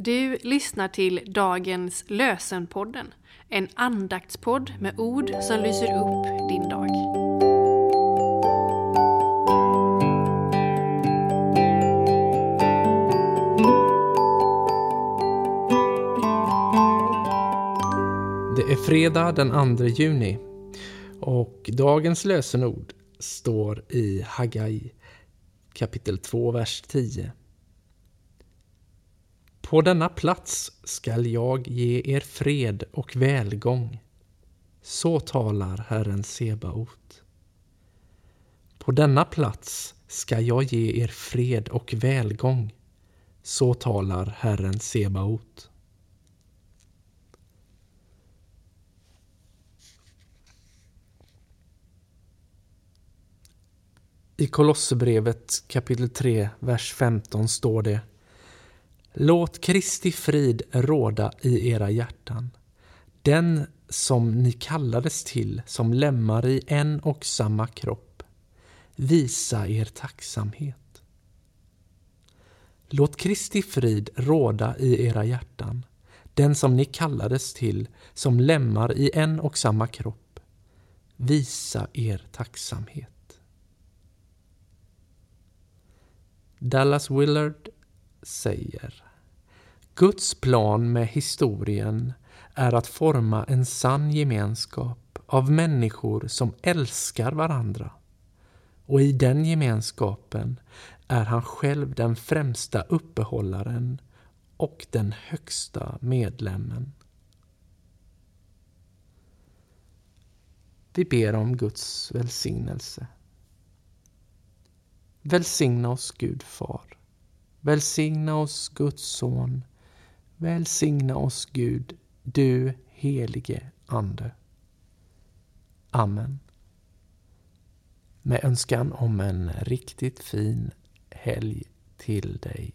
Du lyssnar till dagens Lösenpodden, en andaktspodd med ord som lyser upp din dag. Det är fredag den 2 juni och dagens lösenord står i Hagai kapitel 2, vers 10. På denna plats skall jag ge er fred och välgång. Så talar Herren Sebaot. På denna plats skall jag ge er fred och välgång. Så talar Herren Sebaot. I Kolosserbrevet kapitel 3, vers 15 står det Låt Kristi frid råda i era hjärtan. Den som ni kallades till som lemmar i en och samma kropp. Visa er tacksamhet. Låt Kristi frid råda i era hjärtan. Den som ni kallades till som lemmar i en och samma kropp. Visa er tacksamhet. Dallas Willard säger Guds plan med historien är att forma en sann gemenskap av människor som älskar varandra. Och i den gemenskapen är han själv den främsta uppehållaren och den högsta medlemmen. Vi ber om Guds välsignelse. Välsigna oss Gud Far. Välsigna oss Guds Son. Välsigna oss Gud, du helige Ande. Amen. Med önskan om en riktigt fin helg till dig.